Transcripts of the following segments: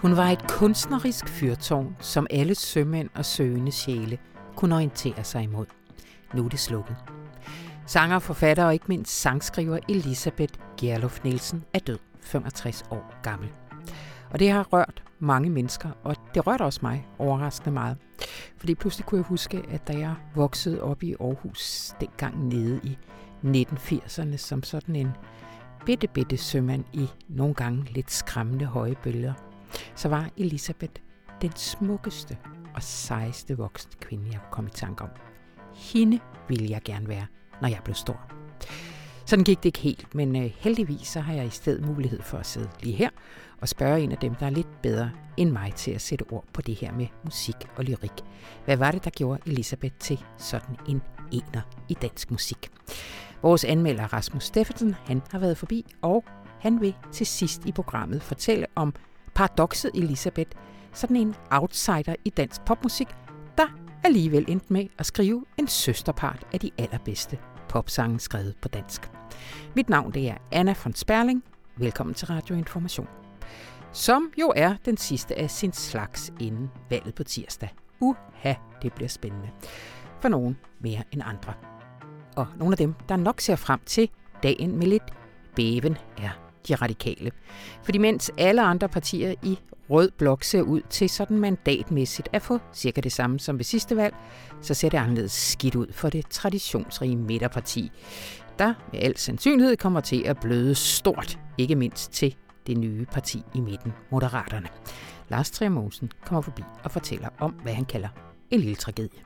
Hun var et kunstnerisk fyrtårn, som alle sømænd og søgende sjæle kunne orientere sig imod. Nu er det slukket. Sanger, forfatter og ikke mindst sangskriver Elisabeth Gerlof Nielsen er død, 65 år gammel. Og det har rørt mange mennesker, og det rørte også mig overraskende meget. Fordi pludselig kunne jeg huske, at da jeg voksede op i Aarhus, dengang nede i 1980'erne, som sådan en bitte, bitte sømand i nogle gange lidt skræmmende høje bølger, så var Elisabeth den smukkeste og sejeste voksne kvinde, jeg kom i tanke om. Hende ville jeg gerne være, når jeg blev stor. Sådan gik det ikke helt, men øh, heldigvis så har jeg i stedet mulighed for at sidde lige her og spørge en af dem, der er lidt bedre end mig til at sætte ord på det her med musik og lyrik. Hvad var det, der gjorde Elisabeth til sådan en ener i dansk musik? Vores anmelder Rasmus Steffensen, han har været forbi, og han vil til sidst i programmet fortælle om paradokset Elisabeth, sådan en outsider i dansk popmusik, der alligevel endte med at skrive en søsterpart af de allerbedste popsange skrevet på dansk. Mit navn det er Anna von Sperling. Velkommen til Radio Information. Som jo er den sidste af sin slags inden valget på tirsdag. Uha, det bliver spændende. For nogen mere end andre. Og nogle af dem, der nok ser frem til dagen med lidt bæven, er de radikale. Fordi mens alle andre partier i rød blok ser ud til sådan mandatmæssigt at få cirka det samme som ved sidste valg, så ser det anderledes skidt ud for det traditionsrige midterparti, der med al sandsynlighed kommer til at bløde stort, ikke mindst til det nye parti i midten, Moderaterne. Lars Trier Mogensen kommer forbi og fortæller om, hvad han kalder en lille tragedie.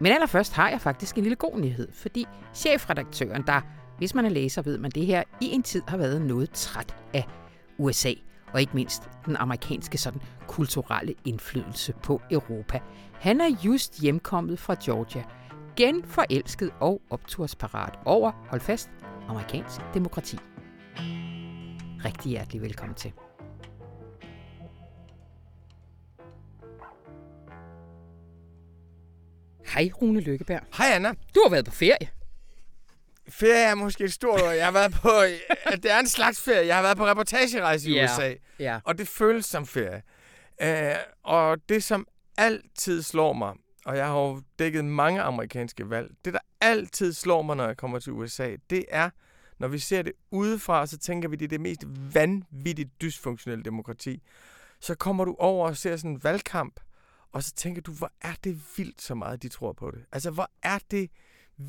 Men allerførst har jeg faktisk en lille god nyhed, fordi chefredaktøren, der, hvis man er læser, ved man det her, i en tid har været noget træt af USA, og ikke mindst den amerikanske sådan kulturelle indflydelse på Europa. Han er just hjemkommet fra Georgia, genforelsket og optursparat over, hold fast, amerikansk demokrati. Rigtig hjertelig velkommen til. Hej Rune Lykkeberg. Hej Anna. Du har været på ferie. Ferie er måske et stort ord. Jeg har været på... det er en slags ferie. Jeg har været på reportagerejse i Ja. USA. Ja. Og det føles som ferie. Uh, og det, som altid slår mig, og jeg har jo dækket mange amerikanske valg, det, der altid slår mig, når jeg kommer til USA, det er, når vi ser det udefra, så tænker vi, det er det mest vanvittigt dysfunktionelle demokrati. Så kommer du over og ser sådan en valgkamp, og så tænker du, hvor er det vildt så meget, de tror på det. Altså, hvor er det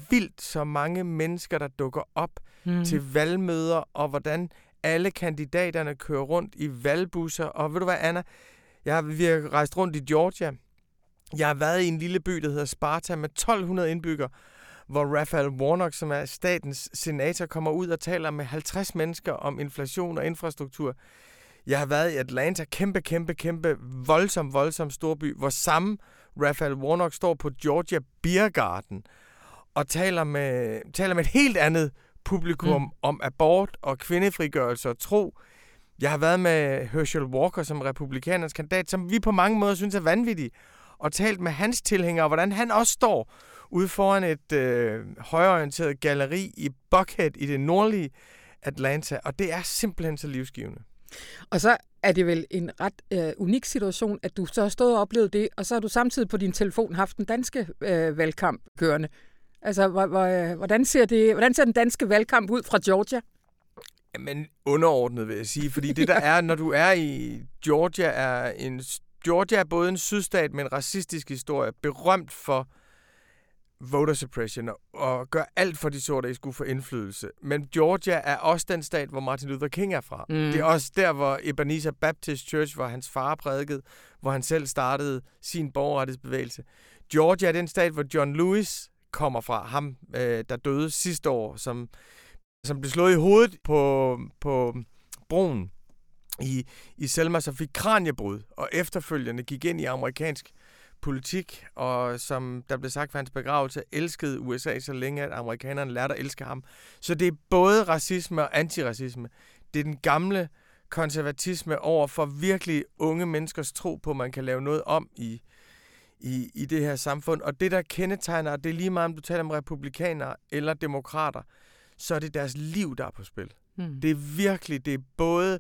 vildt så mange mennesker, der dukker op Mm. til valgmøder, og hvordan alle kandidaterne kører rundt i valgbusser. Og ved du hvad, Anna? Jeg har, vi har rejst rundt i Georgia. Jeg har været i en lille by, der hedder Sparta, med 1200 indbyggere, hvor Raphael Warnock, som er statens senator, kommer ud og taler med 50 mennesker om inflation og infrastruktur. Jeg har været i Atlanta, kæmpe, kæmpe, kæmpe, voldsom, voldsom storby, hvor samme Raphael Warnock står på Georgia Beer Garden og taler med, taler med et helt andet publikum Mm. om abort og kvindefrigørelse og tro. Jeg har været med Herschel Walker som republikanernes kandidat, som vi på mange måder synes er vanvittig, og talt med hans tilhængere, og hvordan han også står ude foran et øh, højorienteret galleri i Buckhead i det nordlige Atlanta, og det er simpelthen så livsgivende. Og så er det vel en ret øh, unik situation, at du så har stået og oplevet det, og så har du samtidig på din telefon haft den danske øh, valgkamp kørende. Altså, øh, hvordan, ser det, hvordan ser den danske valgkamp ud fra Georgia? Men underordnet, vil jeg sige. Fordi det, der er, når du er i Georgia, er en... Georgia er både en sydstat med en racistisk historie, berømt for voter suppression og, gør alt for de sorte, at skulle få indflydelse. Men Georgia er også den stat, hvor Martin Luther King er fra. Mm. Det er også der, hvor Ebenezer Baptist Church, hvor hans far prædikede, hvor han selv startede sin borgerrettighedsbevægelse. Georgia er den stat, hvor John Lewis kommer fra. Ham, øh, der døde sidste år, som, som blev slået i hovedet på, på broen i, i Selma, som fik kraniebrud, og efterfølgende gik ind i amerikansk politik, og som der blev sagt for hans begravelse, elskede USA så længe, at amerikanerne lærte at elske ham. Så det er både racisme og antiracisme. Det er den gamle konservatisme over for virkelig unge menneskers tro på, at man kan lave noget om i, i, i det her samfund. Og det, der kendetegner, og det er lige meget, om du taler om republikanere eller demokrater, så er det deres liv, der er på spil. Mm. Det er virkelig, det er både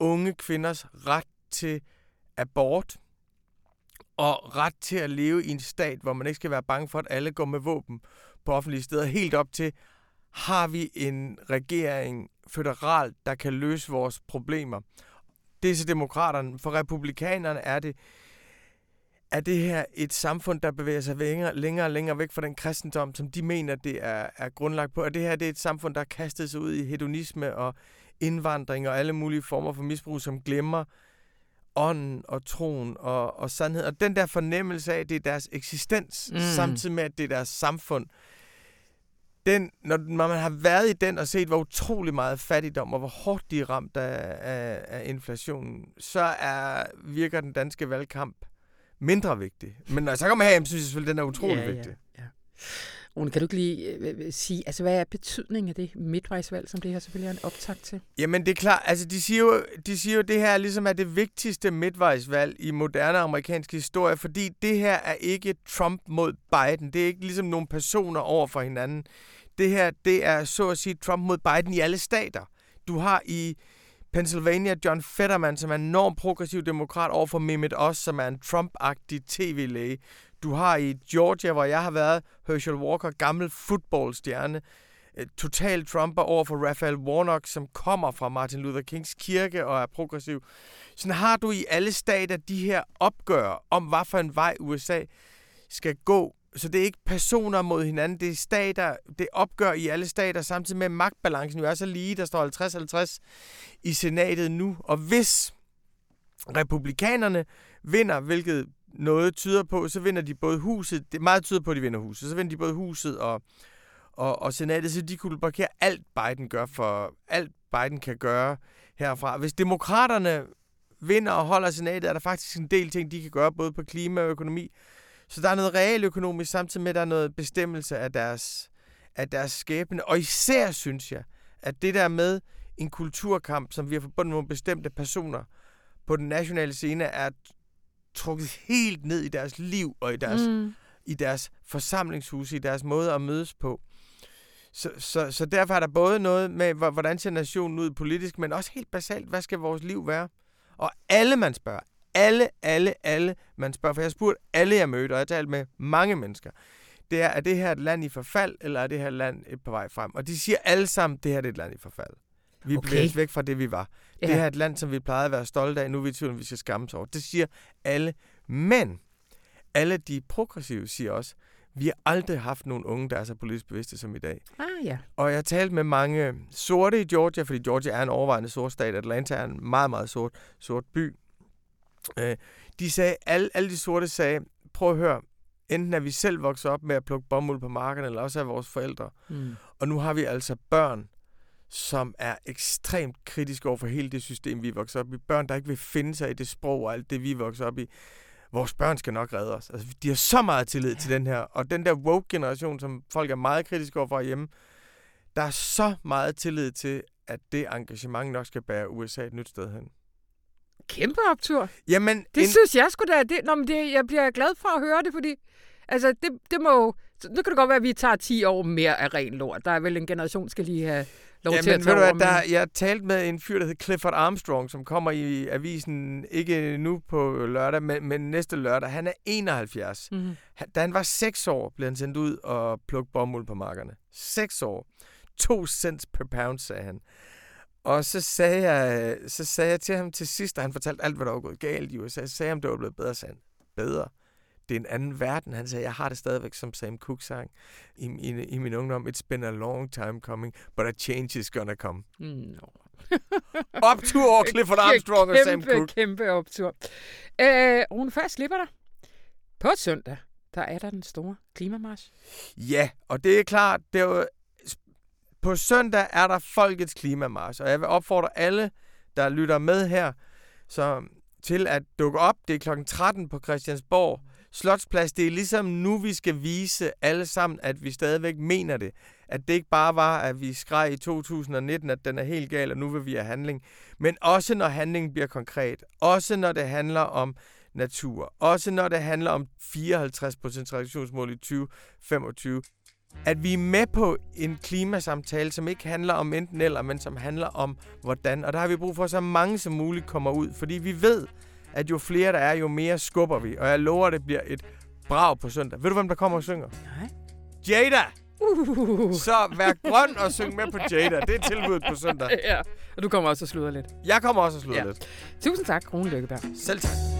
unge kvinders ret til abort og ret til at leve i en stat, hvor man ikke skal være bange for, at alle går med våben på offentlige steder, helt op til, har vi en regering føderalt, der kan løse vores problemer. Det er så demokraterne. For republikanerne er det, er det her et samfund, der bevæger sig længere, længere og længere væk fra den kristendom, som de mener, det er, er grundlagt på? Er det her det er et samfund, der er kastet sig ud i hedonisme og indvandring og alle mulige former for misbrug, som glemmer ånden og troen og, og sandhed. Og den der fornemmelse af, at det er deres eksistens, mm. samtidig med, at det er deres samfund, den, når, når man har været i den og set, hvor utrolig meget fattigdom og hvor hårdt de er ramt af, af, af inflationen, så er, virker den danske valgkamp mindre vigtig. Men når jeg så kommer her, synes jeg selvfølgelig, den er utrolig ja, vigtig. Ja, ja. Rune, kan du ikke lige øh, sige, altså hvad er betydningen af det midtvejsvalg, som det her selvfølgelig er en optakt til? Jamen det er klart, altså de siger jo, de siger jo det her ligesom er det vigtigste midtvejsvalg i moderne amerikansk historie, fordi det her er ikke Trump mod Biden. Det er ikke ligesom nogle personer over for hinanden. Det her, det er så at sige Trump mod Biden i alle stater. Du har i Pennsylvania John Fetterman, som er en enormt progressiv demokrat over for Mehmet Oz, som er en Trump-agtig tv-læge. Du har i Georgia, hvor jeg har været, Herschel Walker, gammel fodboldstjerne, øh, total Trumper over for Raphael Warnock, som kommer fra Martin Luther Kings kirke og er progressiv. Sådan har du i alle stater de her opgør om, hvad for en vej USA skal gå. Så det er ikke personer mod hinanden, det er stater, det opgør i alle stater, samtidig med at magtbalancen jo er så lige, der står 50-50 i senatet nu. Og hvis republikanerne vinder, hvilket noget tyder på, så vinder de både huset, det er meget tyder på, at de vinder huset, så vinder de både huset og, og, og senatet, så de kunne blokere alt Biden gør for, alt Biden kan gøre herfra. Hvis demokraterne vinder og holder senatet, er der faktisk en del ting, de kan gøre, både på klima og økonomi. Så der er noget realøkonomisk, samtidig med, at der er noget bestemmelse af deres, af deres skæbne. Og især synes jeg, at det der med en kulturkamp, som vi har forbundet med bestemte personer på den nationale scene, er trukket helt ned i deres liv og i deres, mm. i deres forsamlingshus, i deres måde at mødes på. Så, så, så derfor er der både noget med, hvordan ser nationen ud politisk, men også helt basalt, hvad skal vores liv være? Og alle man spørger, alle, alle, alle man spørger, for jeg har spurgt alle jeg mødte, og jeg har talt med mange mennesker, det er, er det her et land i forfald, eller er det her land på vej frem? Og de siger alle sammen, det her er et land i forfald. Vi okay. os væk fra det, vi var. Ja. Det her er et land, som vi plejede at være stolte af. Nu er vi i tvivl, vi skal skamme over. Det siger alle. Men alle de progressive siger også, vi har aldrig haft nogen unge, der er så politisk bevidste som i dag. Ah, ja. Og jeg har talt med mange sorte i Georgia, fordi Georgia er en overvejende sort stat. Atlanta er en meget, meget sort, sort by. Øh, de sagde, alle, alle de sorte sagde, prøv at høre, enten er vi selv vokset op med at plukke bomuld på marken, eller også er vores forældre. Mm. Og nu har vi altså børn, som er ekstremt kritiske over for hele det system, vi vokser op i. Børn, der ikke vil finde sig i det sprog og alt det, vi vokser op i. Vores børn skal nok redde os. Altså, de har så meget tillid ja. til den her. Og den der woke-generation, som folk er meget kritiske over for hjemme, der er så meget tillid til, at det engagement nok skal bære USA et nyt sted hen. Kæmpe optur. Jamen, det en... synes jeg skulle da. Det, nå, men det, jeg bliver glad for at høre det, fordi altså, det, det må nu kan det godt være, at vi tager 10 år mere af ren lort. Der er vel en generation, skal lige have lov ja, til men, at tage ved over, du, der, Jeg talte med en fyr, der hedder Clifford Armstrong, som kommer i avisen ikke nu på lørdag, men, men næste lørdag. Han er 71. Mm-hmm. Han, da han var 6 år, blev han sendt ud og plukke bomuld på markerne. 6 år. 2 cents per pound, sagde han. Og så sagde, jeg, så sagde jeg til ham til sidst, da han fortalte alt, hvad der var gået galt i USA, så sagde jeg, om det var blevet bedre, sagde han. Bedre? det er en anden verden. Han sagde, jeg har det stadigvæk som Sam Cooke sang i, i, i min ungdom. It's been a long time coming, but a change is gonna come. No. optur over Clifford Armstrong og Sam Cooke. Kæmpe optur. Øh, Rune, først slipper dig. På søndag, der er der den store klimamarsch. Ja, og det er klart, det er jo, på søndag er der folkets klimamarsch, og jeg vil opfordre alle, der lytter med her, så til at dukke op. Det er kl. 13 på Christiansborg. Slotsplads, det er ligesom nu, vi skal vise alle sammen, at vi stadigvæk mener det. At det ikke bare var, at vi skreg i 2019, at den er helt gal, og nu vil vi have handling. Men også når handlingen bliver konkret. Også når det handler om natur. Også når det handler om 54% reduktionsmål i 2025 at vi er med på en klimasamtale, som ikke handler om enten eller, men som handler om hvordan. Og der har vi brug for, at så mange som muligt kommer ud, fordi vi ved, at jo flere der er, jo mere skubber vi. Og jeg lover, at det bliver et brag på søndag. Ved du, hvem der kommer og synger? Nej. Jada! Uh. Så vær grøn og syng med på Jada. Det er tilbuddet på søndag. ja, og du kommer også og slutter lidt. Jeg kommer også og slutter Ja. lidt. Tusind tak, Rune Lykkeberg. Selv tak.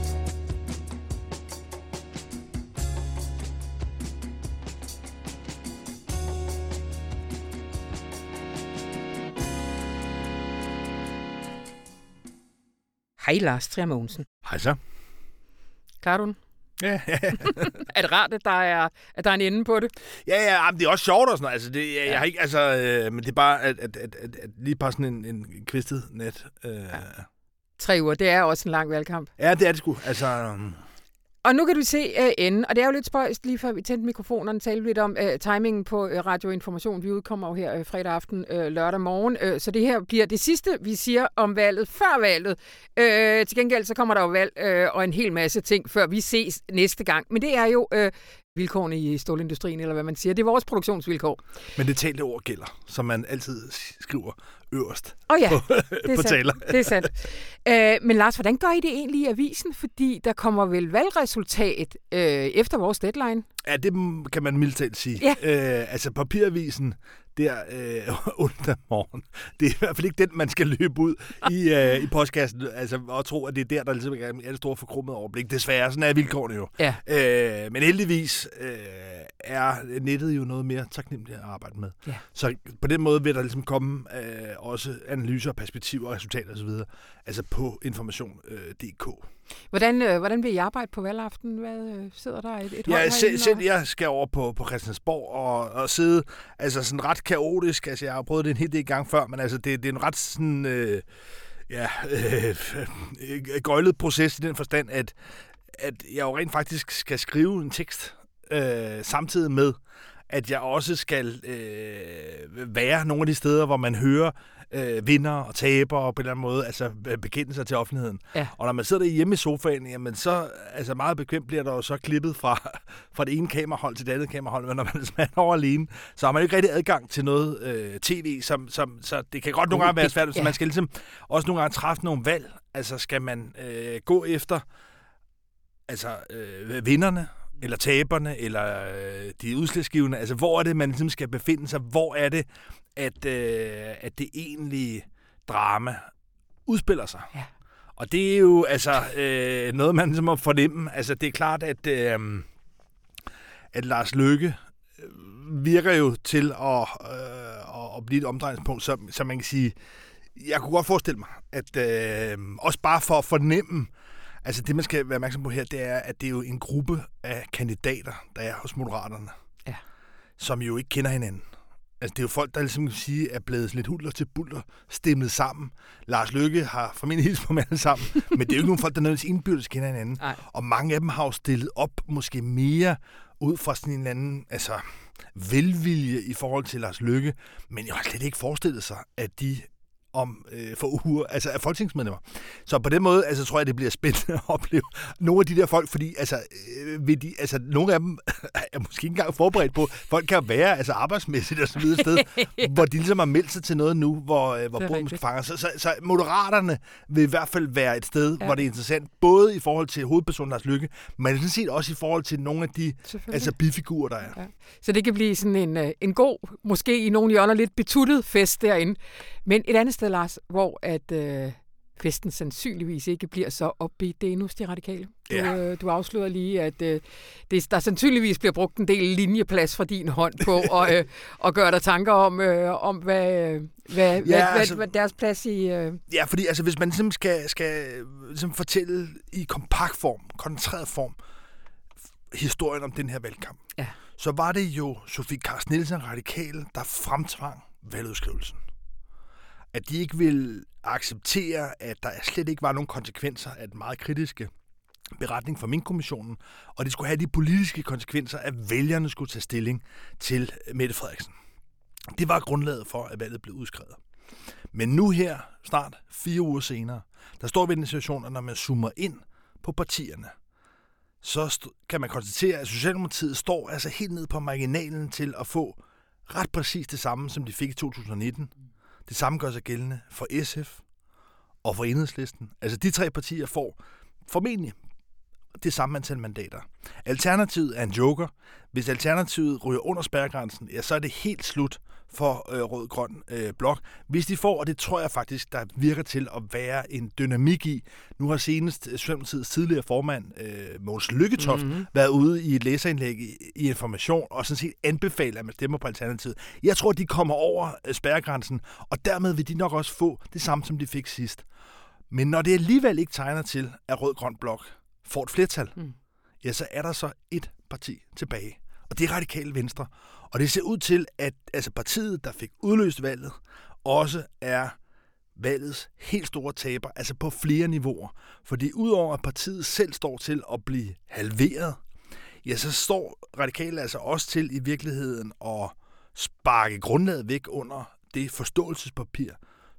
Hej Lars Trier Mogensen. Hej så. Den? Ja, ja, ja. Er det rart, at der er, at der er en ende på det? ja, ja jamen, det er også sjovt og sådan noget. Altså, det, jeg, jeg har ikke, altså, øh, men det er bare, at, at, at, at, at lige bare sådan en, en kvistet net. Øh, ja. Tre uger, det er også en lang valgkamp. ja, det er det sgu. Altså, um, og nu kan du se uh, enden, og det er jo lidt spøjst, lige før vi tændte mikrofonerne, talte lidt om uh, timingen på øh, uh, radioinformation. Vi udkommer jo her uh, fredag aften, uh, lørdag morgen, uh, så det her bliver det sidste, vi siger om valget før valget. Uh, til gengæld så kommer der jo valg uh, og en hel masse ting, før vi ses næste gang. Men det er jo uh, vilkårene i stålindustrien, eller hvad man siger. Det er vores produktionsvilkår. men det talte ord gælder, som man altid skriver øverst Og ja, på, det er på sandt. taler. Det er sandt. Øh, men Lars, hvordan gør I det egentlig i avisen? Fordi der kommer vel valgresultat øh, efter vores deadline? Ja, det kan man mildt talt sige. Ja. Øh, altså papiravisen der øh, onsdag morgen, det er i hvert fald ikke den, man skal løbe ud i, øh, i postkassen altså, og tro, at det er der, der ligesom er det store forkrummet overblik. Desværre, sådan er vilkårene jo. Ja. Øh, men heldigvis øh, er nettet jo noget mere taknemmeligt at arbejde med. Ja. Så på den måde vil der ligesom komme øh, også analyser, perspektiver, resultater osv. Altså på information.dk. Hvordan, øh, hvordan vil I arbejde på valgaften? Hvad øh, sidder der et, et Ja, selv, selv jeg skal over på, på Christiansborg og, og sidde altså sådan ret kaotisk. Altså, jeg har prøvet det en hel del gang før, men altså, det, det er en ret sådan... Øh, ja, øh, øh, gøjlet proces i den forstand, at, at jeg jo rent faktisk skal skrive en tekst øh, samtidig med, at jeg også skal øh, være nogle af de steder, hvor man hører øh, vinder og taber og på en eller anden måde altså, bekende sig til offentligheden. Ja. Og når man sidder hjemme i sofaen, jamen så altså meget bekvemt bliver der jo så klippet fra, fra det ene kamerahold til det andet kamerahold, men når man er over alene, så har man jo ikke rigtig adgang til noget øh, tv, som, som, så det kan godt nogle gange være svært, så Ja. man skal ligesom også nogle gange træffe nogle valg. Altså skal man øh, gå efter altså øh, vinderne, eller taberne, eller øh, de udslagsgivende, altså hvor er det, man ligesom skal befinde sig, hvor er det, at, øh, at det egentlige drama udspiller sig. Ja. Og det er jo altså øh, noget, man ligesom må fornemme. Altså det er klart, at, øh, at Lars Løkke øh, virker jo til at, øh, at blive et omdrejningspunkt, så, så man kan sige, jeg kunne godt forestille mig, at øh, også bare for at fornemme, altså det man skal være opmærksom på her, det er, at det er jo en gruppe af kandidater, der er hos Moderaterne, Ja. som jo ikke kender hinanden. Altså, det er jo folk, der ligesom kan sige, er blevet lidt hulter til bulter, stemmet sammen. Lars Løkke har formentlig hils på dem alle sammen, men det er jo ikke nogen folk, der nødvendigvis indbyrdes kender hinanden. Nej. Og mange af dem har jo stillet op måske mere ud fra sådan en eller anden altså, velvilje i forhold til Lars Løkke, men jeg har slet ikke forestillet sig, at de om øh, for uger, altså af folketingsmedlemmer. Så på den måde, altså, tror jeg, det bliver spændende at opleve nogle af de der folk, fordi altså, øh, vil de, altså, nogle af dem er måske ikke engang forberedt på, folk kan være altså, arbejdsmæssigt og så videre sted, hvor de ligesom har meldt sig til noget nu, hvor, øh, hvor Bogen rigtigt. fanger. Så, så, så Moderaterne vil i hvert fald være et sted, Ja. ja. hvor det er interessant, både i forhold til hovedpersonen Lars Lykke, men sådan set også i forhold til nogle af de altså, bifigurer, der er. Så det kan blive sådan en, øh, en god, måske i nogle hjørner lidt betuttet fest derinde. Men et andet sted, Lars, hvor at øh, festen sandsynligvis ikke bliver så upbeat, det er nu de radikale. Du, Ja. øh, du afslører lige, at øh, det, der sandsynligvis bliver brugt en del linjeplads fra din hånd på at, øh, at gøre dig tanker om, øh, om hvad, øh, hvad, ja, hvad, altså- hvad, deres plads i... Øh, Ja, fordi altså, hvis man ligesom skal, skal ligesom fortælle i kompakt form, koncentreret form, historien om den her valgkamp, Ja. så var det jo Sofie Carsten Nielsen Radikale, der fremtvang valgudskrivelsen. At de ikke ville acceptere, at der slet ikke var nogen konsekvenser af den meget kritiske beretning fra Mink-kommissionen, og det skulle have de politiske konsekvenser, at vælgerne skulle tage stilling til Mette Frederiksen. Det var grundlaget for, at valget blev udskrevet. Men nu her, snart fire uger senere, der står vi i den situation, at når man zoomer ind på partierne, så kan man konstatere, at Socialdemokratiet står altså helt ned på marginalen til at få ret præcis det samme, som de fik i 2019. Det samme gør sig gældende for SF og for Enhedslisten. Altså de tre partier får formentlig det samme antal mandater. Alternativet er en joker. Hvis alternativet ryger under spærregrænsen, ja, så er det helt slut for øh, rød-grøn øh, blok. Hvis de får, og det tror jeg faktisk, der virker til at være en dynamik i. Nu har senest Socialdemokratiets tidligere formand, øh, Måns Lykketoft, mm-hmm. været ude i et læserindlæg i, i Information, og sådan set anbefaler, at man stemmer på Alternativet. Jeg tror, de kommer over øh, spærregrænsen, og dermed vil de nok også få det samme, som de fik sidst. Men når det alligevel ikke tegner til, at rød-grøn blok får et flertal, mm. ja, så er der så et parti tilbage. Og det er radikale venstre. Og det ser ud til, at altså partiet, der fik udløst valget, også er valgets helt store taber, altså på flere niveauer. Fordi udover at partiet selv står til at blive halveret, ja, så står radikale altså også til i virkeligheden at sparke grundlaget væk under det forståelsespapir,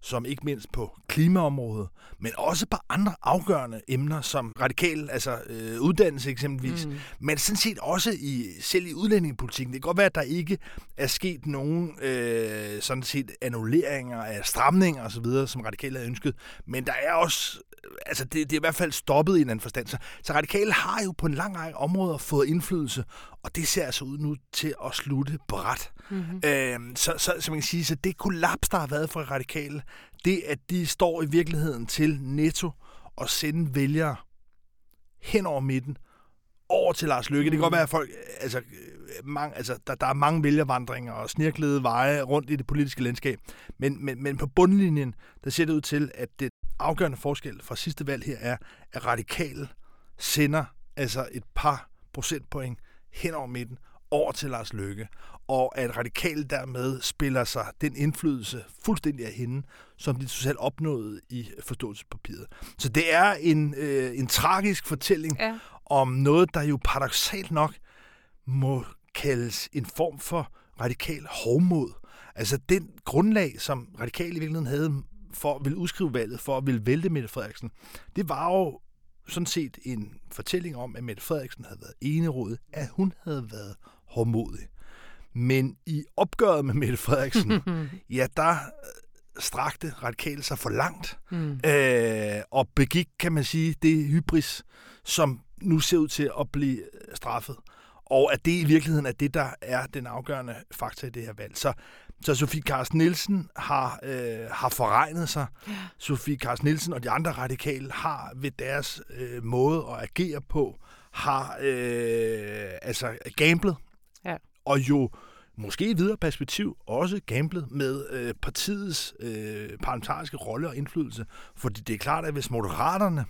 som ikke mindst på klimaområdet, men også på andre afgørende emner, som radikal, altså øh, uddannelse eksempelvis, mm. men sådan set også i selv i udlændingepolitikken. Det kan godt være, at der ikke er sket nogen øh, sådan set annulleringer af stramninger osv., som radikale havde ønsket, men der er også altså det, det er i hvert fald stoppet i en anden forstand. Så, så radikale har jo på en lang række områder fået indflydelse, og det ser altså ud nu til at slutte bræt. Mm-hmm. Øhm, så, så, så man kan sige, så det kollaps, der har været for radikale, det at de står i virkeligheden til netto og sende vælgere hen over midten, over til Lars Løkke. Mm. Det kan godt være, at folk, altså, mange, altså, der, der er mange vælgervandringer og snirklede veje rundt i det politiske landskab. Men, men, men på bundlinjen, der ser det ud til, at det afgørende forskel fra sidste valg her er, at radikale sender altså et par procentpoint hen over midten over til Lars Løkke, og at radikale dermed spiller sig den indflydelse fuldstændig af hende, som de totalt opnåede i forståelsespapiret. Så det er en, øh, en tragisk fortælling ja. om noget, der jo paradoxalt nok må kaldes en form for radikal hovmod. Altså den grundlag, som radikale i virkeligheden havde for at ville udskrive valget, for at ville vælte Mette Frederiksen, det var jo sådan set en fortælling om, at Mette Frederiksen havde været enerådet, at hun havde været hårdmodig. Men i opgøret med Mette Frederiksen, ja, der øh, strakte radikale sig for langt, mm. øh, og begik, kan man sige, det hybris, som nu ser ud til at blive straffet og at det i virkeligheden er det, der er den afgørende faktor i det her valg. Så, så Sofie Carsten Nielsen har, øh, har forregnet sig. Ja. Sofie Carsten Nielsen og de andre radikale har ved deres øh, måde at agere på, har øh, altså gamblet. Og jo måske i videre perspektiv også gamblet med øh, partiets øh, parlamentariske rolle og indflydelse. Fordi det er klart, at hvis moderaterne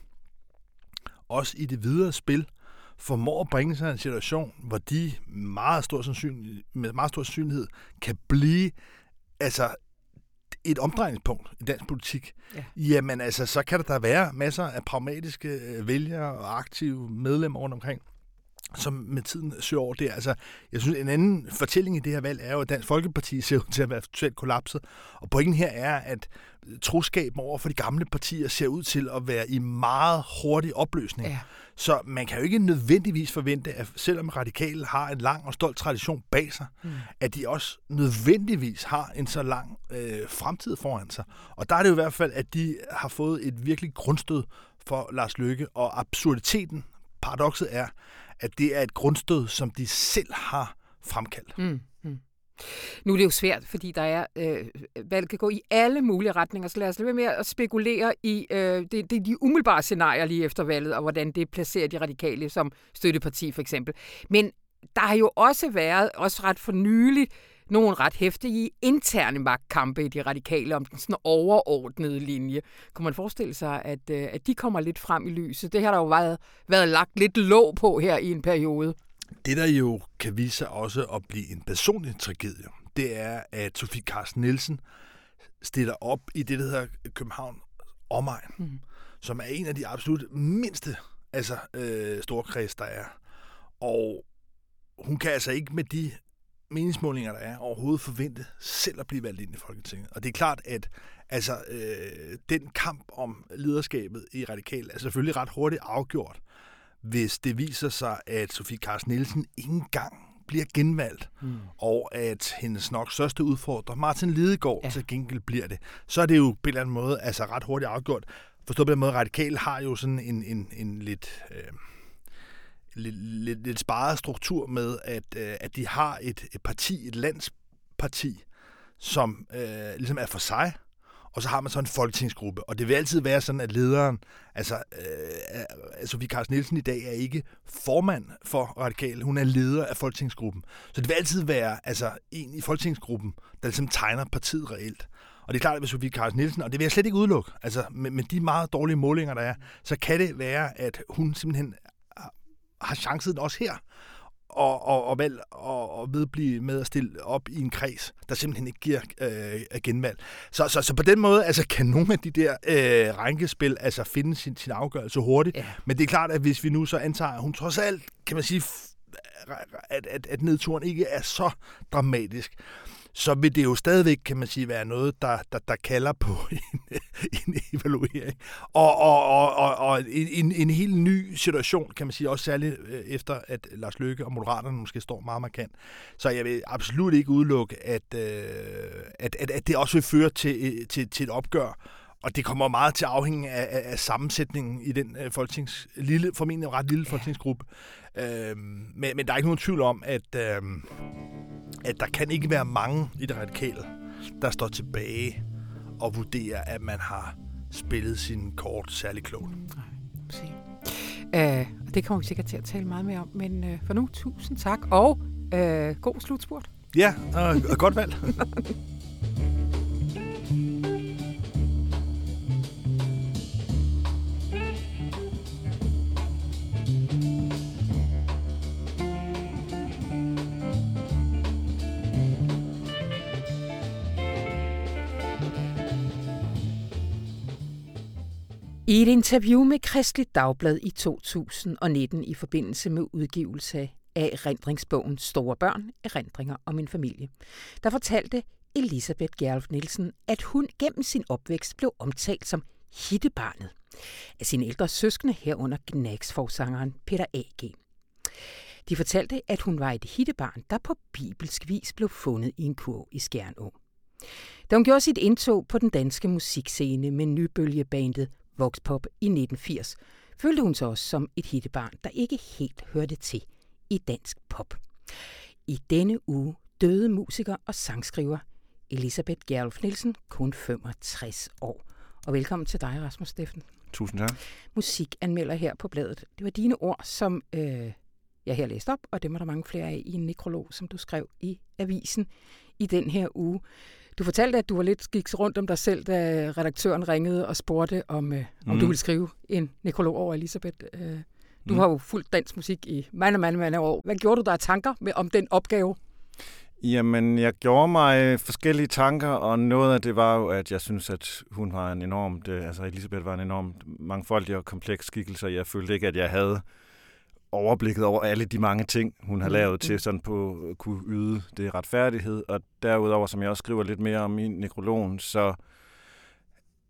også i det videre spil formår at bringe sig i en situation, hvor de meget stor sandsynlighed, med meget stor sandsynlighed kan blive altså et omdrejningspunkt i dansk politik, ja. jamen altså, så kan der da være masser af pragmatiske øh, vælgere og aktive medlemmer rundt omkring, som med tiden søger over det. Altså, jeg synes, en anden fortælling i det her valg er jo, at Dansk Folkeparti ser ud til at være totalt kollapset. Og pointen her er, at troskaben over for de gamle partier ser ud til at være i meget hurtig opløsning. Ja. Så man kan jo ikke nødvendigvis forvente, at selvom radikale har en lang og stolt tradition bag sig, mm. at de også nødvendigvis har en så lang øh, fremtid foran sig. Og der er det jo i hvert fald, at de har fået et virkelig grundstød for Lars Løkke, og absurditeten, paradokset er, at det er et grundstød, som de selv har fremkaldt. Mm. mm. Nu er det jo svært, fordi der er øh, valg kan gå i alle mulige retninger, så lad os lade med at spekulere i øh, det, det, de umiddelbare scenarier lige efter valget, og hvordan det placerer de radikale som støtteparti for eksempel. Men der har jo også været, også ret for nyligt, nogle ret hæftige interne magtkampe i de radikale om den sådan overordnede linje. Kunne man forestille sig, at, øh, at de kommer lidt frem i lyset? Det har der jo været, været lagt lidt låg på her i en periode. Det, der jo kan vise sig også at blive en personlig tragedie, det er, at Sofie Carsten Nielsen stiller op i det, der hedder København Omegn, mm. som er en af de absolut mindste altså, øh, storkreds, der er. Og hun kan altså ikke med de meningsmålinger, der er, overhovedet forvente selv at blive valgt ind i Folketinget. Og det er klart, at altså, øh, den kamp om lederskabet i Radikal er selvfølgelig ret hurtigt afgjort. hvis det viser sig, at Sofie Carsten Nielsen ikke engang bliver genvalgt, mm. og at hendes nok største udfordrer, Martin Lidegaard, ja. til gengæld bliver det, så er det jo på en eller anden måde altså ret hurtigt afgjort. Forstået på den måde, Radikal har jo sådan en, en, en lidt... Øh, lidt, lidt, lidt sparet struktur med, at, øh, at de har et, et parti, et landsparti, som øh, ligesom er for sig, og så har man så en folketingsgruppe. Og det vil altid være sådan, at lederen, altså øh, altså vi Carsten Nielsen i dag er ikke formand for Radikal, hun er leder af folketingsgruppen. Så det vil altid være altså, en i folketingsgruppen, der ligesom tegner partiet reelt. Og det er klart, at hvis Sofie Carsten Nielsen, og det vil jeg slet ikke udelukke, altså med, med de meget dårlige målinger, der er, så kan det være, at hun simpelthen har chancen også her og, og, og valg og, og vedblive med at stille op i en kreds, der simpelthen ikke giver øh, genvalg. Så, så, så på den måde altså, kan nogle af de der øh, rænkespil altså, finde sin, sin afgørelse hurtigt. Ja. Men det er klart, at hvis vi nu så antager, at hun trods alt, kan man sige, at, at, at nedturen ikke er så dramatisk, så vil det jo stadigvæk, kan man sige, være noget, der, der, der kalder på en, en evaluering. Og, og, og, og, og en, en helt ny situation, kan man sige, også særligt øh, efter, at Lars Løkke og Moderaterne måske står meget markant. Så jeg vil absolut ikke udelukke, at, øh, at, at, at det også vil føre til, til, til et opgør, og det kommer meget til at afhænge af, af, af sammensætningen i den uh, folketings, lille, formentlig ret lille ja. folketingsgruppe. Uh, men, men der er ikke nogen tvivl om, at, uh, at der kan ikke være mange i det radikale, der står tilbage og vurderer, at man har spillet sin kort særlig klogt. Nej, uh, det kommer vi sikkert til at tale meget mere om, men uh, for nu, tusind tak, og uh, god slutspurt. Ja, og, og godt valg. I et interview med Kristeligt Dagblad i 2019 i forbindelse med udgivelse af erindringsbogen Store Børn, erindringer om en familie, der fortalte Elisabeth Gerlf Nielsen, at hun gennem sin opvækst blev omtalt som hittebarnet af sine ældre søskende herunder Gnagsforsangeren Peter A.G. De fortalte, at hun var et hittebarn, der på bibelsk vis blev fundet i en kurv i Skjernå. Da hun gjorde sit indtog på den danske musikscene med nybølgebandet Voxpop i 1980, følte hun sig også som et hittebarn, der ikke helt hørte til i dansk pop. I denne uge døde musiker og sangskriver Elisabeth Gerlof Nielsen, kun 65 år. Og velkommen til dig, Rasmus Steffen. Tusind tak. Musikanmelder her på bladet. Det var dine ord, som øh, jeg her læste op, og dem er der mange flere af i en nekrolog, som du skrev i avisen i den her uge. Du fortalte, at du var lidt gik rundt om dig selv, da redaktøren ringede og spurgte, om, øh, om mm. du ville skrive en nekrolog over Elisabeth. Øh, du mm. har jo fulgt dansk musik i mange, mange, mange år. Hvad gjorde du der af tanker med, om den opgave? Jamen, jeg gjorde mig forskellige tanker, og noget af det var jo, at jeg synes, at hun var en enormt, øh, altså Elisabeth var en enormt mangfoldig og kompleks skikkelse. Jeg følte ikke, at jeg havde overblikket over alle de mange ting, hun har mm, lavet mm. til sådan på at kunne yde det retfærdighed. Og derudover, som jeg også skriver lidt mere om i nekrologen, så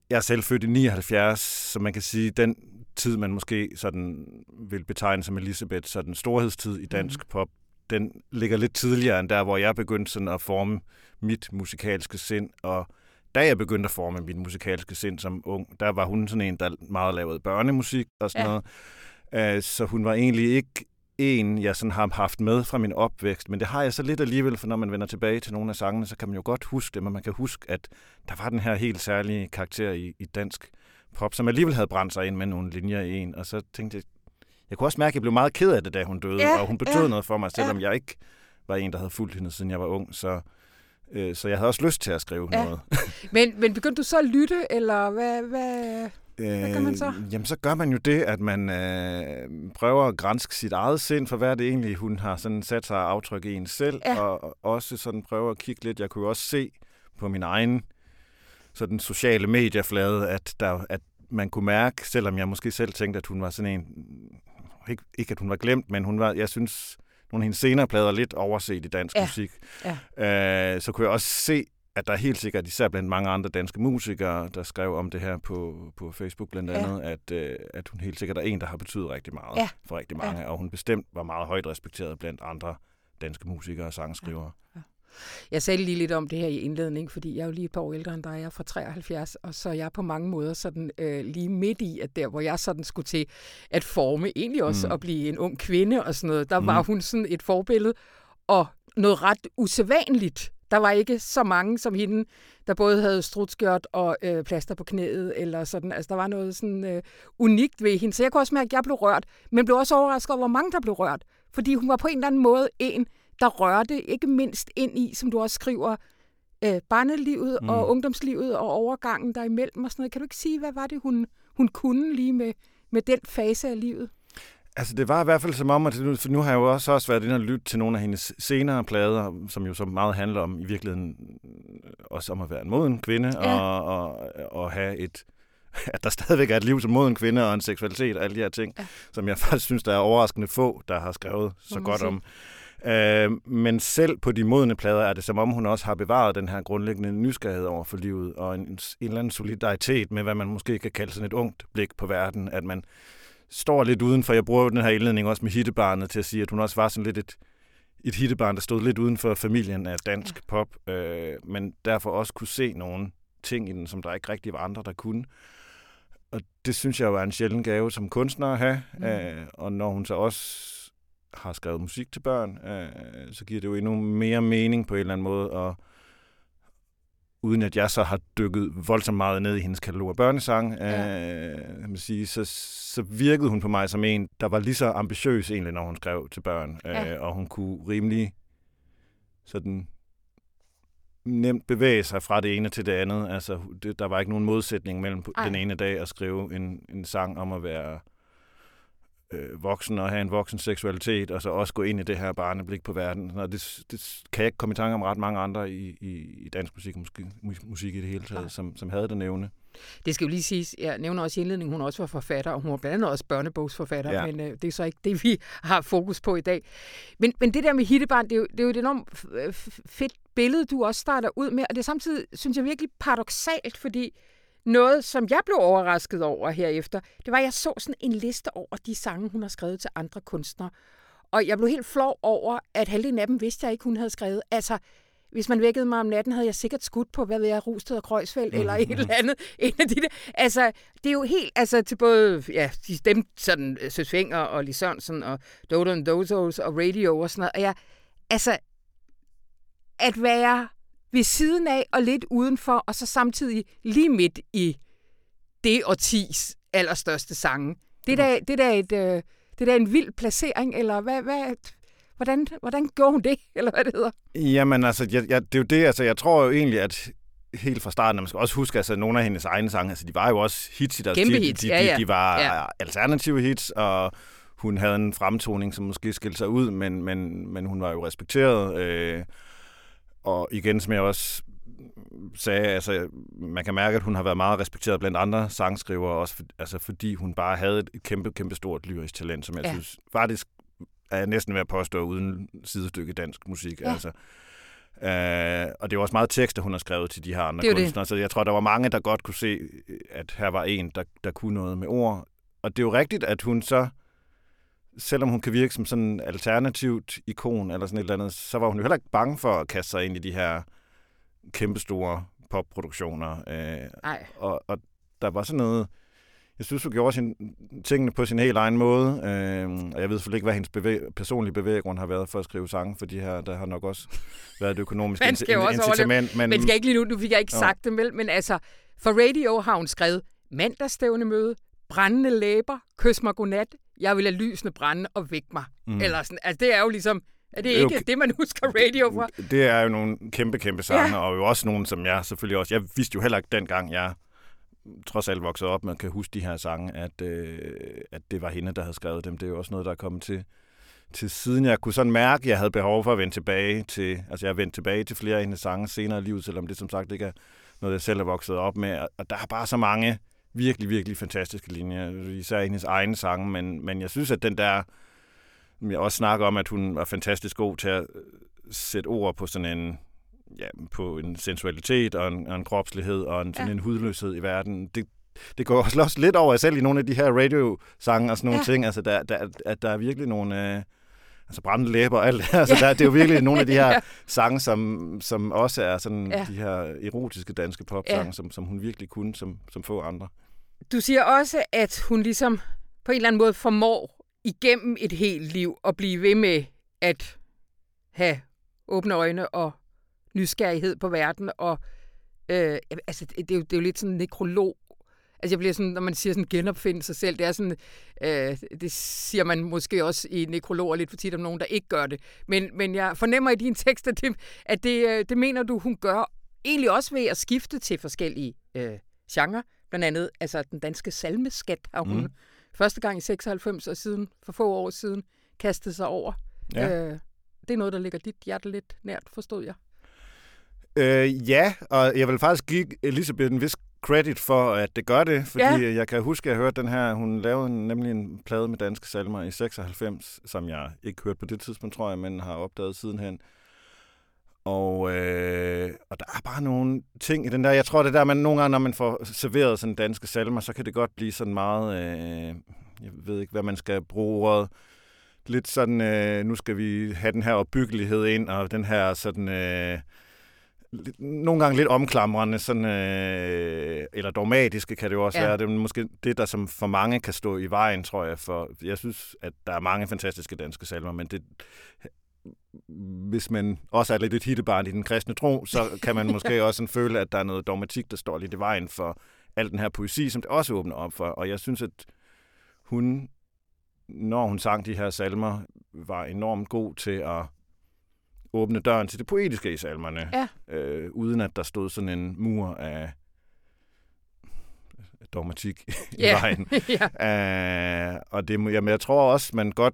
jeg er selv født i 79, så man kan sige, den tid, man måske sådan vil betegne som Elisabeth, så den storhedstid i dansk mm. pop, den ligger lidt tidligere end der, hvor jeg begyndte sådan at forme mit musikalske sind, og da jeg begyndte at forme mit musikalske sind som ung, der var hun sådan en, der meget lavede børnemusik og sådan ja. noget. Øh, så hun var egentlig ikke en, jeg sådan har haft med fra min opvækst, men det har jeg så lidt alligevel, for når man vender tilbage til nogle af sangene, så kan man jo godt huske det, men man kan huske, at der var den her helt særlige karakter i, i dansk pop, som alligevel havde brændt sig ind med nogle linjer i en, og så tænkte jeg, jeg kunne også mærke, at jeg blev meget ked af det, da hun døde, ja, og hun betød ja, noget for mig, selvom ja. jeg ikke var en, der havde fulgt hende, siden jeg var ung, så øh, så jeg havde også lyst til at skrive ja. noget. men, men begyndte du så at lytte, eller hvad, hvad, hvad gør man så? Øh, jamen, så gør man jo det, at man øh, prøver at grænske sit eget sind, for hvad det egentlig, hun har sådan sat sig aftryk i en selv, ja. og også sådan prøver at kigge lidt. Jeg kunne jo også se på min egen sådan sociale medieflade, at, der, at man kunne mærke, selvom jeg måske selv tænkte, at hun var sådan en, ikke, ikke at hun var glemt, men hun var, jeg synes, nogle af hendes senere plader lidt overset i dansk ja. musik. Ja. Øh, så kunne jeg også se, at der er helt sikkert, især blandt mange andre danske musikere, der skrev om det her på, på Facebook blandt andet, ja. at, øh, at hun helt sikkert er en, der har betydet rigtig meget Ja. for rigtig mange, og hun bestemt var meget højt respekteret blandt andre danske musikere og sangskrivere. Jeg sagde lige lidt om det her i indledning, fordi jeg er jo lige et par år ældre end dig. Jeg er fra 73, og så er jeg på mange måder sådan øh, lige midt i, at der, hvor jeg sådan skulle til at forme, egentlig også Mm. at blive en ung kvinde og sådan noget, der var Mm. hun sådan et forbillede, og noget ret usædvanligt. Der var ikke så mange som hende, der både havde strutskørt og øh, plaster på knæet, eller sådan. Altså, der var noget sådan øh, unikt ved hende. Så jeg kunne også mærke, at jeg blev rørt, men blev også overrasket over, hvor mange der blev rørt. Fordi hun var på en eller anden måde en, der rørte ikke mindst ind i, som du også skriver, øh, barnelivet mm. Og ungdomslivet og overgangen derimellem og sådan noget. Kan du ikke sige, hvad var det, hun, hun kunne lige med, med den fase af livet? Altså, det var i hvert fald som om, at nu, for nu har jeg jo også, også været inde og lytte til nogle af hendes senere plader, som jo så meget handler om i virkeligheden øh, også om at være en moden kvinde, Ja. og, og, og have et, at der stadigvæk er et liv som moden kvinde, og en seksualitet og alle de her ting, Ja. som jeg faktisk synes, der er overraskende få, der har skrevet så godt sige. om. Øh, men selv på de modne plader er det som om, hun også har bevaret den her grundlæggende nysgerrighed over for livet, og en, en eller anden solidaritet med, hvad man måske kan kalde sådan et ungt blik på verden, at man står lidt udenfor. Jeg bruger jo den her indledning også med hittebarnet til at sige, at hun også var sådan lidt et, et hittebarn, der stod lidt uden for familien af dansk ja. pop, øh, men derfor også kunne se nogle ting i den, som der ikke rigtig var andre, der kunne. Og det synes jeg jo er en sjælden gave som kunstner at have. Mm. Øh, og når hun så også har skrevet musik til børn, øh, så giver det jo endnu mere mening på en eller anden måde, og uden at jeg så har dykket voldsomt meget ned i hendes katalog af børnesang, Ja. øh, man sige, så, så virkede hun på mig som en, der var lige så ambitiøs egentlig, når hun skrev til børn, Ja. øh, og hun kunne rimelig sådan nemt bevæge sig fra det ene til det andet. Altså, det, der var ikke nogen modsætning mellem Ej. den ene dag at skrive en, en sang om at være øh, voksen og have en voksen seksualitet, og så også gå ind i det her barneblik på verden. Og det, det kan jeg ikke komme i tanke om ret mange andre i, i, i dansk musik, musik, musik i det hele taget, som, som havde den evne. Det skal jo lige siges, jeg nævner også i indledningen, hun også var forfatter, og hun var blandt andet også børnebogsforfatter, ja. Men øh, det er så ikke det, vi har fokus på i dag. Men, men det der med hittebarn, det er jo, det er jo et enormt f- fedt billede, du også starter ud med, og det er samtidig, synes jeg, virkelig paradoxalt, fordi noget, som jeg blev overrasket over herefter, det var, at jeg så sådan en liste over de sange, hun har skrevet til andre kunstnere. Og jeg blev helt flov over, at halvdelen af dem vidste jeg ikke, hun havde skrevet. Altså, hvis man vækkede mig om natten, havde jeg sikkert skudt på, hvad ved jeg, Rusted og Krøjsfeldt, mm. eller et eller andet. En af de der. Altså, det er jo helt, altså til både, ja, de, dem, sådan, øh, Søs Finger og Lis Sørensen og Dodo and Dozos og Radio og sådan noget. Og jeg, altså, at være ved siden af og lidt udenfor, og så samtidig lige midt i det årtis allerstørste sange. Det er da, det er da, et, øh, det er da en vild placering, eller hvad, hvad, hvordan, hvordan gjorde hun det, eller hvad det hedder? Jamen altså, jeg, jeg, det er jo det, altså jeg tror jo egentlig, at helt fra starten, man skal også huske, altså nogle af hendes egne sange, altså de var jo også hits i deres Kæmpe tid. hits, de, ja, ja. de, var ja. alternative hits, og hun havde en fremtoning, som måske skilte sig ud, men, men, men hun var jo respekteret. Øh, og igen, som jeg også sagde, altså, man kan mærke, at hun har været meget respekteret blandt andre sangskrivere, også for, altså, fordi hun bare havde et kæmpe, kæmpe stort lyrisk talent, som jeg Ja. synes faktisk er jeg næsten ved at påstå uden sidestykke dansk musik. Ja. Altså, øh, og det er også meget tekster, hun har skrevet til de her andre er det. kunstnere, så jeg tror, der var mange, der godt kunne se, at her var en, der, der kunne noget med ord. Og det er jo rigtigt, at hun så, selvom hun kan virke som sådan en alternativt ikon eller sådan et eller andet, så var hun jo heller ikke bange for at kaste sig ind i de her kæmpestore popproduktioner. Øh, og, og der var sådan noget... Jeg synes, hun gjorde sin, tingene på sin helt egen måde. Øh, og jeg ved selvfølgelig ikke, hvad hendes bevæg, personlige bevæggrund har været for at skrive sange, for de her, der har nok også været et økonomisk Man skal in- incitament. Men, Men skal ikke lige nu, nu fik jeg ikke Jo. sagt det, vel? Men altså, for radio har hun skrevet mandagsstævne møde, brændende læber, kys mig godnat, jeg vil have lysene brænde og væk mig. Mm. Eller sådan, altså det er jo ligesom, er det Det er jo ikke det, man husker radio for? Det er jo nogle kæmpe, kæmpe sange, Ja. og jo også nogle, som jeg selvfølgelig også... Jeg vidste jo heller ikke dengang, jeg trods alt voksede op, man kan huske de her sange, at, øh, at det var hende, der havde skrevet dem. Det er jo også noget, der er kommet til, til siden. Jeg kunne sådan mærke, at jeg havde behov for at vende tilbage til... Altså, jeg har vendt tilbage til flere af hendes sange senere i livet, selvom det som sagt ikke er noget, jeg selv er vokset op med. Og der er bare så mange virkelig, virkelig fantastiske linjer, især hendes egne sange, men, men jeg synes, at den der... Jeg også snakker om, at hun var fantastisk god til at sætte ord på sådan en ja, på en sensualitet og en, og en kropslighed og en, sådan Ja. en hudløshed i verden. Det, det går også også lidt over selv i nogle af de her radiosange og sådan nogle Ja. ting. Altså, der, der, at der er virkelig nogle... Øh, altså brændende læber og alt det. Altså, der, det er jo virkelig nogle af de her Ja. sange, som, som også er sådan Ja. de her erotiske danske popsange, Ja. som, som hun virkelig kunne, som, som få andre. Du siger også, at hun ligesom på en eller anden måde formår igennem et helt liv at blive ved med at have åbne øjne og nysgerrighed på verden. Og øh, altså, det, er jo, det er jo lidt sådan en nekrolog. Altså jeg bliver sådan, når man siger sådan genopfinde sig selv, det er sådan, øh, det siger man måske også i nekrologer lidt for tit om nogen, der ikke gør det. Men, men jeg fornemmer i dine tekster, det, at det, øh, det mener du, hun gør egentlig også ved at skifte til forskellige øh, genrer. Blandt andet altså den danske salmeskat har hun mm. Første gang i 96 og siden, for få år siden, kastet sig over. Ja. Øh, det er noget, der ligger dit hjerte lidt nært, forstod jeg. Øh, ja, og jeg vil faktisk give Elisabeth en vis credit for, at det gør det, fordi Ja. jeg kan huske, at jeg hørte den her, hun lavede nemlig en plade med danske salmer i 96, som jeg ikke hørte på det tidspunkt, tror jeg, men har opdaget sidenhen. Og, øh, og der er bare nogle ting i den der, jeg tror det der, man nogle gange, når man får serveret sådan danske salmer, så kan det godt blive sådan meget, øh, jeg ved ikke, hvad man skal bruge ordet, lidt sådan, øh, nu skal vi have den her opbyggelighed ind, og den her sådan, øh, lidt- nogle gange lidt omklamrende, sådan, øh, eller dogmatiske kan det jo også Ja. være. Det er måske det, der som for mange kan stå i vejen, tror jeg. For jeg synes, at der er mange fantastiske danske salmer, men det, hvis man også er lidt et hittebarn i den kristne tro, så kan man måske også sådan føle, at der er noget dogmatik, der står lidt i vejen for al den her poesi, som det også åbner op for. Og jeg synes, at hun, når hun sang de her salmer, var enormt god til at åbne døren til det poetiske i salmerne, Ja. øh, uden at der stod sådan en mur af dogmatik i Ja. vejen. ja. Uh, og det, jamen, jeg tror også, man godt,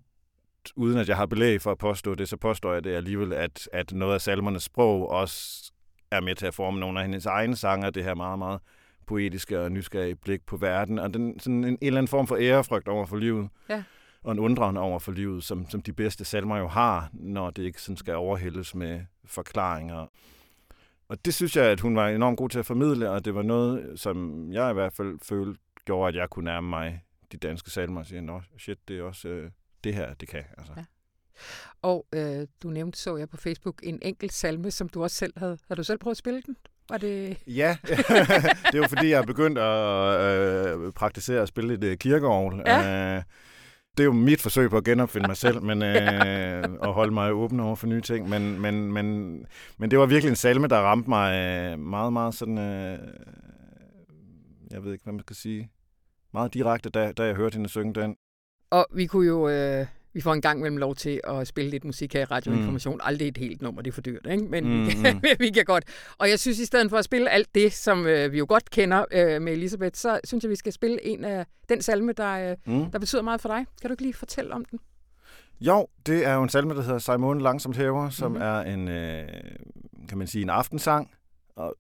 uden at jeg har belæg for at påstå det, så påstår jeg det alligevel, at, at noget af salmernes sprog også er med til at forme nogle af hendes egne sanger, det her meget, meget poetiske og nysgerrige blik på verden, og den, sådan en, en eller anden form for ærefrygt over for livet, Ja. og en undren over for livet, som, som de bedste salmer jo har, når det ikke sådan skal overhældes med forklaringer. Og det synes jeg, at hun var enormt god til at formidle, og det var noget, som jeg i hvert fald følte gjorde, at jeg kunne nærme mig de danske salmer og sige, nå shit, det er også øh, det her, det kan. Altså. Ja. Og øh, du nævnte, så jeg på Facebook, en enkelt salme, som du også selv havde. Har du selv prøvet at spille den? Var det... Ja, det er jo fordi, jeg er begyndt at øh, praktisere at spille lidt øh, kirkeovl. Ja. Øh, det er jo mit forsøg på at genopfinde mig selv, men øh, og holde mig åben over for nye ting. Men, men, men, men det var virkelig en salme, der ramte mig øh, meget, meget sådan, øh, jeg ved ikke, hvad man skal sige, meget direkte, da, da jeg hørte hende synge den. Og vi kunne jo... Øh, vi får en gang mellem lov til at spille lidt musik her i Radioinformation. Mm. Aldrig et helt nummer, det er for dyrt, ikke? Men mm, Mm, vi, kan, mm. vi kan godt. Og jeg synes, i stedet for at spille alt det, som øh, vi jo godt kender øh, med Elisabeth, så synes jeg, vi skal spille en af den salme, der, øh, Mm. der betyder meget for dig. Kan du ikke lige fortælle om den? Jo, det er jo en salme, der hedder Simon Langsomt Hæver, som mm-hmm. er en, øh, kan man sige, en aftensang. Og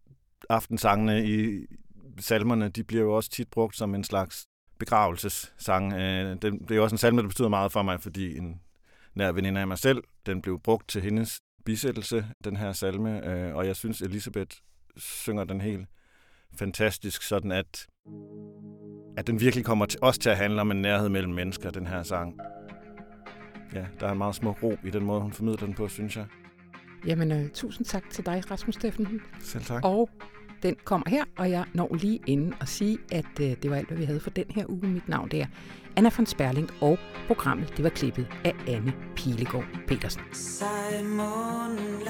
aftensangene i salmerne, de bliver jo også tit brugt som en slags begravelsessang. Øh, det, det er jo også en salme, der betyder meget for mig, fordi en nær veninde af mig selv, den blev brugt til hendes bisættelse, den her salme. Øh, og jeg synes, Elisabeth synger den helt fantastisk, sådan at, at den virkelig kommer til, også til at handle om en nærhed mellem mennesker, den her sang. Ja, der er en meget smuk ro i den måde, hun formidler den på, synes jeg. Jamen, øh, tusind tak til dig, Rasmus Steffensen. Selv tak. Og den kommer her, og jeg når lige inden at sige, at øh, det var alt, hvad vi havde for den her uge. Mit navn det er Anna von Sperling, og programmet det var klippet af Anne Pilegaard Petersen. Simon